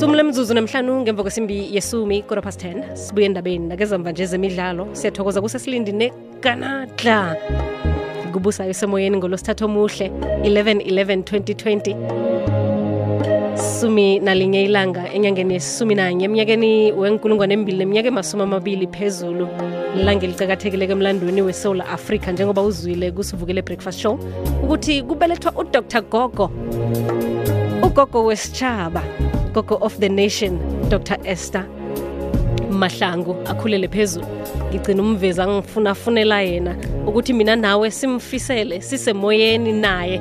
sumule mzuzu namhlanu ngemva kwesimbi yesumi quarter past 10 sibuye endabeni nakezamva nje zemidlalo. Siyathokoza kusesilindi neganadla kubusayo semoyeni ngolosithatha omuhle 11 11 2020 sumi nalinye ilanga enyangeni yesumi nanye eminyakeni wenkulungwane embili neminyaka emasumi amabili phezulu. Lilanga elicakathekileko emlandweni wesewula africa njengoba uzwile kusivukele breakfast show ukuthi kubelethwa udr. Gogo ugogo wesitshaba gogo of the nation dr. Esther mahlangu akhulele phezulu. Ngigcina umvezi angifunafunela yena ukuthi mina nawe simfisele sisemoyeni naye.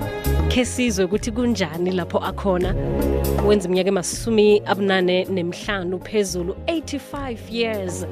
Khe sizwe ukuthi kunjani lapho akhona. Wenza iminyaka emasumi abunane nemhlanu phezulu 85 years.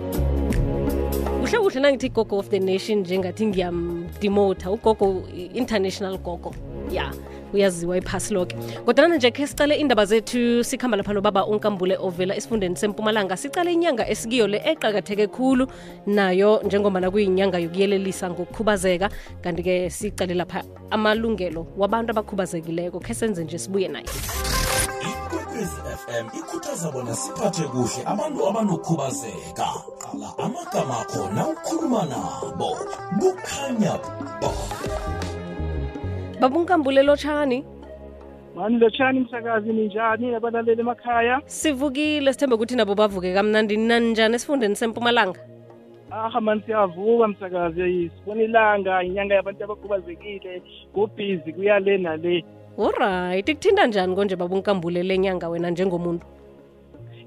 Kuhle kuhle nangithi gogo of the nation njengathi ngiyamdemota ugogo international gogo ya yeah. Uyaziwa iphasi lonke kodwana nje khe sicale indaba zethu sikhamba lapha nobaba unkambule ovela esifundeni sempumalanga sicale inyanga esikiyo le eqakatheke khulu nayo njengombana kuyinyanga yokuyelelisa ngokukhubazeka. Kanti-ke sicale lapha amalungelo wabantu abakhubazekileko khe senze nje sibuye naye. Fm ikhuthaza bona siphathe kuhle abantu abanokhubazeka qala amagama akho nawukhuluma nabo. Kukhanya ba baba unkambule lotshani. Mani lotshani msakazi ninjani abalaleli emakhaya? Sivukile sithembe ukuthi nabo bavuke kamnandi naninjani esifundeni sempumalanga? Aha mani siyavuka msakazi sibona ilanga inyanga yabantu abakhubazekile kubhizi kuyale nale. Olright kuthinta njani konje baba unkambule le nyanga wena njengomuntu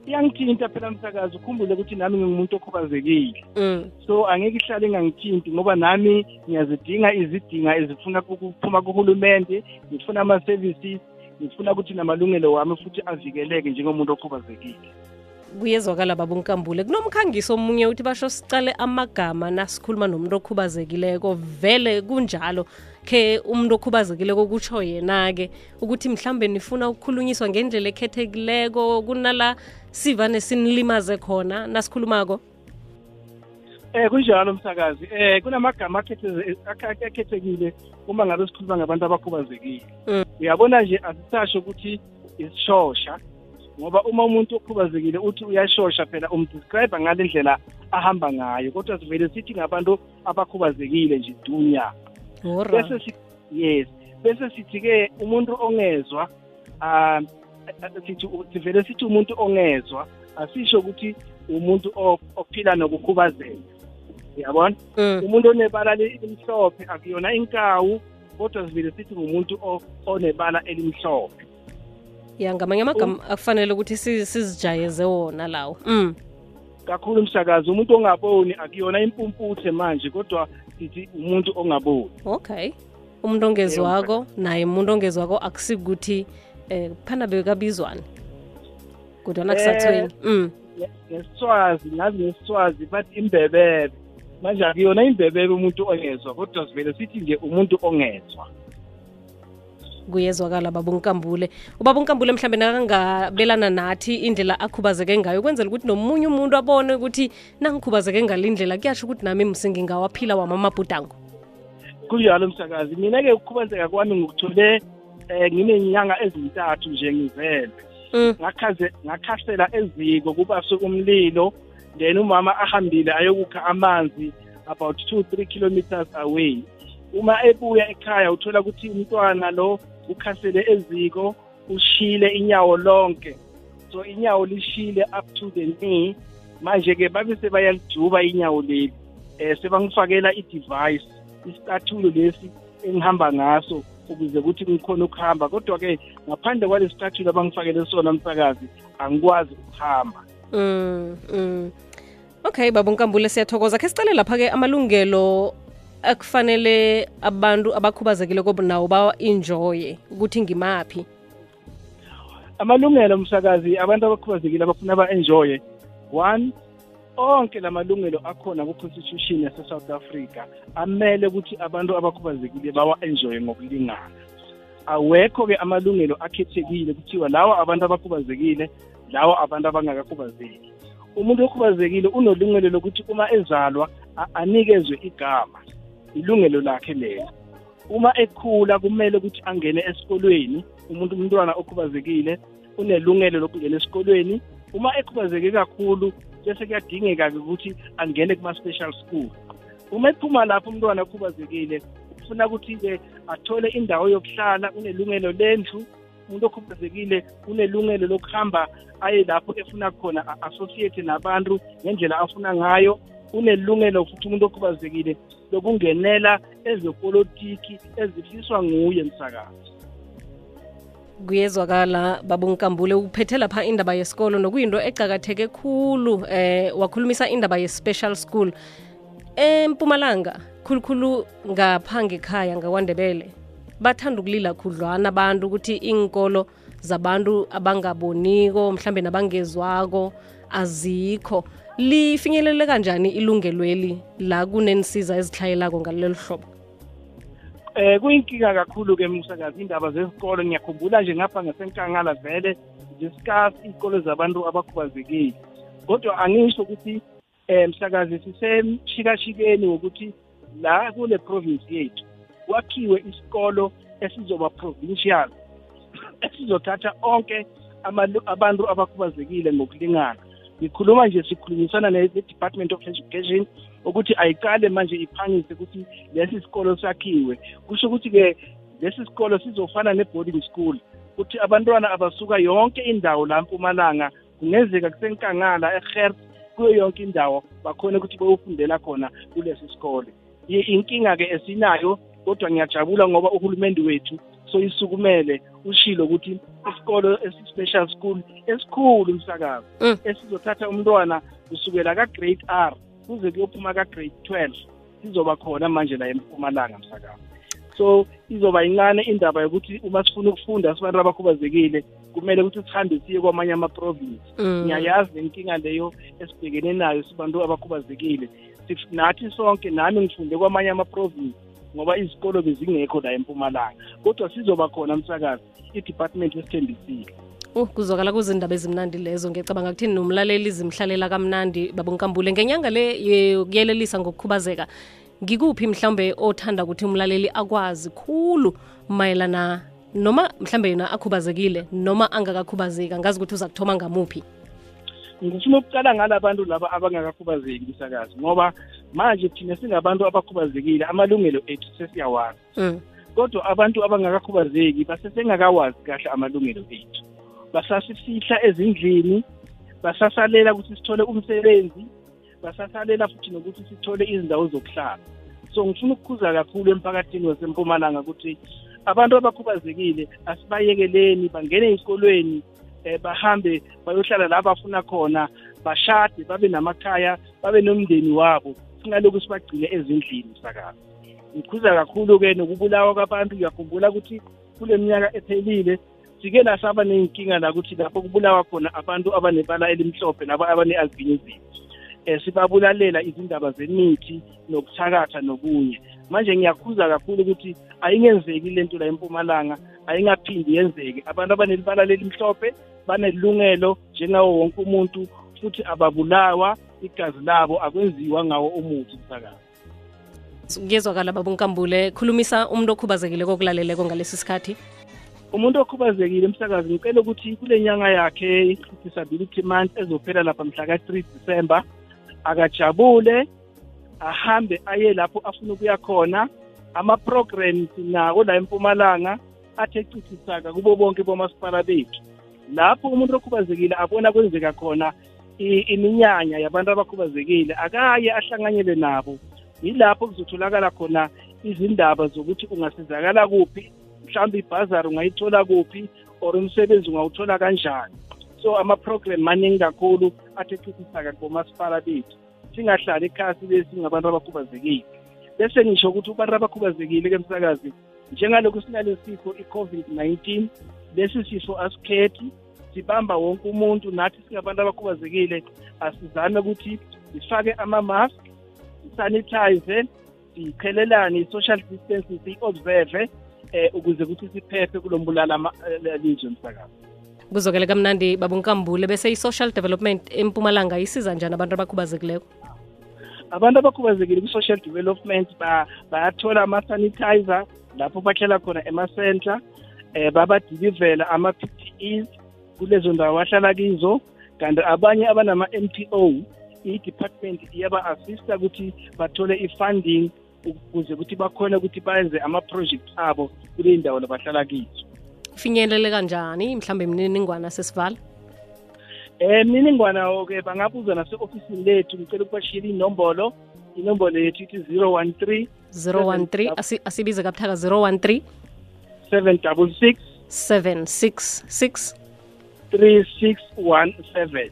iyangithinta phela msakazi. Ukhumbule ukuthi nami ngingumuntu okhubazekile. Mm. so angeke ihlale ingangithinti ngoba nami ngiyazidinga izidinga ezifuna ukuphuma kuhulumende ngifuna ama-services ngifuna ukuthi namalungelo wami futhi avikeleke njengomuntu okhubazekile. Kuyezwakala baba unkambule. Kunomkhangiso omunye uthi basho sicale amagama nasikhuluma nomuntu okhubazekileko. Vele kunjalo khe umuntu okhubazekileko kutsho yena-ke ukuthi mhlambe nifuna ukukhulunyiswa ngendlela ekhethekileko kunala sivane sinilimaze khona nasikhulumako? Eh kunjalo msakazi. Eh kunamagama akhetheze- akha- akhethekile uma ngabe sikhuluma ngabantu abakhubazekile. Mm. uyabona nje asisasho ukuthi isishosha. Ngoba uma umuntu okhubazekile uthi uyashosha phela umdescribe ngale ndlela ahamba ngayo kodwa sivele sithi ngabantu abakhubazekile nje dunya. Bese si yes bese sithi ke umuntu ongezwa ah sithi sivele sithi umuntu ongezwa asisho ukuthi umuntu ophila nokukhubazeka. Uyabona? Mm. umuntu onebala elimhlophe akuyona inkawu kodwa sivele sithi ngumuntu onebala elimhlophe. Ya ngamanye amagama akufanele ukuthi sizijayeze wona lawo. Mm. kakhulu msakazi umuntu ongaboni akuyona impumputhe manje kodwa sithi umuntu ongaboni. Okay. Umuntu ongezwako naye umuntu ongezwako akusikuthi eh phana bekabizwane kodwana Eh, kusathweni mm. Ngesiswazi ngazi ngesiswazi but imbebebe. Manje akuyona imbebebe umuntu ongezwa kodwa sivele sithi nje umuntu ongezwa kuyezwakala baba unkambule. Ubaba unkambule mhlambe nakangabelana nathi indlela akhubazeke ngayo kwenzela ukuthi nomunye umuntu abone ukuthi nangikhubazeke ngale ndlela kuyasho ukuthi nami msingingawaphila wamamabhudango kunjalo msakazi mina-ke ukukhubazeka kwami ngikuthole um nginey'nyanga ezintathu nje ngivele. Mm. ngakhaze ngakhasela eziko kubase umlilo then umama ahambile ayokukha amanzi about two three kilometers away. Uma ebuya ekhaya uthola ukuthi umntwana lo ukhasele eziko ushile inyawo lonke. So inyawo lishile up to the knee. Manje-ke babe sebayalijuba inyawo leli um sebangifakela i-device isicathulo lesi engihamba ngaso ukuze ukuthi ngikhona ukuhamba. Kodwa-ke ngaphandle kwalesi sicathulo abangifakele sona msakazi angikwazi ukuhamba. Mm, mm. okay baba unkambule siyathokoza. Khe sicale lapha-ke amalungelo akufanele abantu abakhubazekile kobo nawo bawa-enjoye ukuthi ngimaphi? Amalungelo msakazi abantu abakhubazekile abafuna ba-enjoye one onke la malungelo akhona ku-constitution yase-south africa amele ukuthi abantu abakhubazekile bawa-enjoye ngokulingana. Awekho-ke amalungelo akhethekile kuthiwa lawa abantu abakhubazekile lawa abantu abangakakhubazeki. Umuntu okhubazekile unolungelo lokuthi uma ezalwa a- anikezwe igama. Ilungelo lakhe lelo. Uma ekhula kumele ukuthi angene esikolweni umuntu umntwana okhubazekile unelungelo lokungena esikolweni. Uma ekhubazeke kakhulu bese kuyadingeka-ke ukuthi angene kuma-special school. Uma ephuma lapho umntwana okhubazekile ufuna ukuthi-ke athole indawo yokuhlala unelungelo lendlu. Umuntu okhubazekile unelungelo lokuhamba aye lapho efuna khona associate nabantu ngendlela afuna ngayo. Unelungelo futhi umuntu okhubazekile lokungenela ezepolitiki ezifiswa nguye msakazi. Kuyezwakala babunkambule uphethe lapha indaba yesikolo nokuyinto ecakatheke khulu eh wakhulumisa indaba ye-special school. Empumalanga khulukhulu ngapha ngekhaya ngakwandebele bathanda ukulila khudlwana abantu ukuthi inkolo zabantu abangaboniko mhlambe nabangezwako azikho lifinyelele kanjani ilungelweli la kunensiza ezihlayelako ngalelo hlobo? Eh kuyinkinga kakhulu ke msakazi indaba zezikolo ngiyakhumbula nje ngapha ngasenkangala vele discuss iy'kolo zabantu abakhubazekile. Kodwa angisho ukuthi eh msakazi sisemshikashikeni wokuthi la kule province yethu kwakhiwe isikolo esizoba provincial esizothatha onke abantu abakhubazekile ngokulingana. Ngikhuluma nje sikhulumisana ne-department of education ukuthi ayiqale manje iphangise ukuthi lesi sikolo sakhiwe. Kusho ukuthi-ke lesi sikolo sizofana ne-boarding school ukuthi abantwana abasuka yonke indawo la mpumalanga kungenzeka kusenkangala eherf kuyo yonke indawo bakhona ukuthi beyofundela khona kulesi sikole. Inkinga-ke esinayo kodwa ngiyajabula ngoba uhulumende wethu soyisukumele ushilo ukuthi isikolo esi-special school esikhulu msakazi Mm. esizothatha umntwana kusukela ka-grade r kuze kuyophuma ka-grade twelve sizoba khona manje la empumalanga msakazi so izoba incane indaba yokuthi uma sifuna ukufunda sibantu abakhubazekile kumele ukuthi sihambe siye kwamanye ama-province Mm. ngiyayazi nenkinga leyo esibhekene nayo sibantu abakhubazekile nathi sonke nami ngifunde kwamanye ama-province ngoba izikolo bezingekho la empumalanga. Kodwa sizoba khona msakazi i-department esithembisile Uh, kuzwakala kuzindaba ezimnandi lezo. Ngiyacabanga kuthini nomlaleli zimhlalela kamnandi babunkambule ngenyanga le yokuyelelisa ngokukhubazeka ngikuphi mhlawumbe othanda ukuthi umlaleli akwazi khulu mayelana noma mhlambe yena akhubazekile noma angakakhubazeki? Angazi ukuthi uza kuthoma ngamuphi? Ngifuna ukuqala ngala bantu laba abangakakhubazeki msakazi ngoba manje thina singabantu abakhubazekile amalungelo ethu sesiyawazi. Mm. kodwa abantu abangakakhubazeki basesengakawazi kahle amalungelo ethu. Basasifihla ezindlini basasalela ukuthi sithole umsebenzi basasalela futhi nokuthi sithole izindawo zokuhlala. So ngifuna ukukhuza kakhulu emphakathini wasempumalanga ukuthi abantu abakhubazekile asibayekeleni bangene ey'kolweni um bahambe bayohlala la bafuna khona bashade babe namakhaya babe nomndeni wabo. Singalokhu sibagcine ezindlini msakazi ngikhuza kakhulu-ke nokubulawa kwabantu. Ngiyakhumbula ukuthi kule minyaka ephelile sike lasaba ney'nkinga la ukuthi lapho kubulawa khona abantu abanebala elimhlophe laba abane-albinism. Um sibabulalela izindaba zemithi nokuthakatha nokunye manje ngiyakhuza kakhulu ukuthi ayingenzeki le nto la empumalanga ayingaphindi yenzeke. Abantu abanelibala lelimhlophe banelungelo njengawo wonke umuntu futhi ababulawa. Igazi labo akwenziwa ngawo umuthi msakazi. Kuyezwakala babunkambule khulumisa umuntu okhubazekile kokulaleleko ngalesi sikhathi. Umuntu okhubazekile umsakazi ngicela ukuthi kule nyanga yakhe i-disability month ezophela lapha mhla ka-3 December akajabule ahambe aye lapho afuna ukuya khona. Ama-programs nako la empumalanga athe cichisaka kubo bonke bomasipala bethu. Lapho umuntu okhubazekile abona kwenzeka khona i- iminyanya yabantu abakhubazekile akaye ahlanganyele nabo. Yilapho kuzotholakala khona izindaba zokuthi ungasizakala kuphi mhlawumbe ibhazari ungayithola kuphi or umsebenzi ungawuthola kanjani. So ama-program maningi kakhulu athe cichisaka kubomasipala bethu. Singahlali ekhasi besingabantu abakhubazekile. Bese ngisho ukuthi abantu abakhubazekile-ke msakazi njengalokhu sinale sifo i-covid-19 lesi sifo asikhethi sibamba wonke umuntu nathi singabantu abakhubazekile asizame ukuthi sifake ama-mask sanitize sichelelane i-social distancing siyi-observe eh ukuze ukuthi siphephe kulo mbulala lizwe msakazi. Kuzokele kamnandi babunkambule bese i-social development empumalanga isiza njani abantu abakhubazekileko? Abantu abakhubazekile kwi-social development ba- bayathola ama-sanitizer lapho bahlala khona ema-center eh babadilivela ama-PPEs kulezo ndawo ahlala kizo. Kanti abanye abanama-m t o i-department iyaba-assista ukuthi bathole i-funding ukuze ukuthi bakhone ukuthi benze ama-project abo kule ndawo labahlala kizo. Finyelele kanjani mhlawumbe imininingwana sesivala? Um mininingwana-ke bangabuza nase-ofisini lethu ngicela ukubashiyela inombolo. Inombolo yethu ithi 013 013 asi- asibize kabuthaka 013 766 766 3617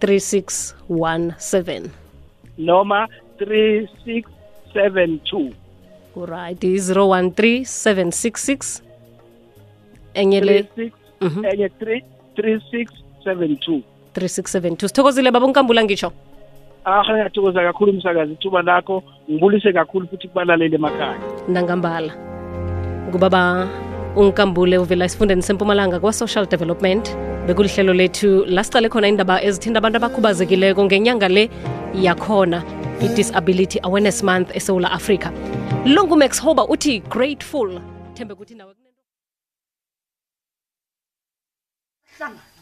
3617 noma 3672 right i-013 766 enye le 36 Mhm. enye 3672 3672 sithokozile baba unkambula ngisho ah ngiyathokoza kakhulu umsakazi ithuba lakho. Ngibulise kakhulu futhi kubalaleli emakhaya. Nangambala. Kubaba unkambule uvela esifundeni sempumalanga kwa-social development bekulihlelo lethu lasicale khona indaba ezithinda abantu abakhubazekileko ngenyanga le yakhona i-disability awareness month esewula africa lo ngumax hober uthi grateful. Thembe ukuthi nawe hlanga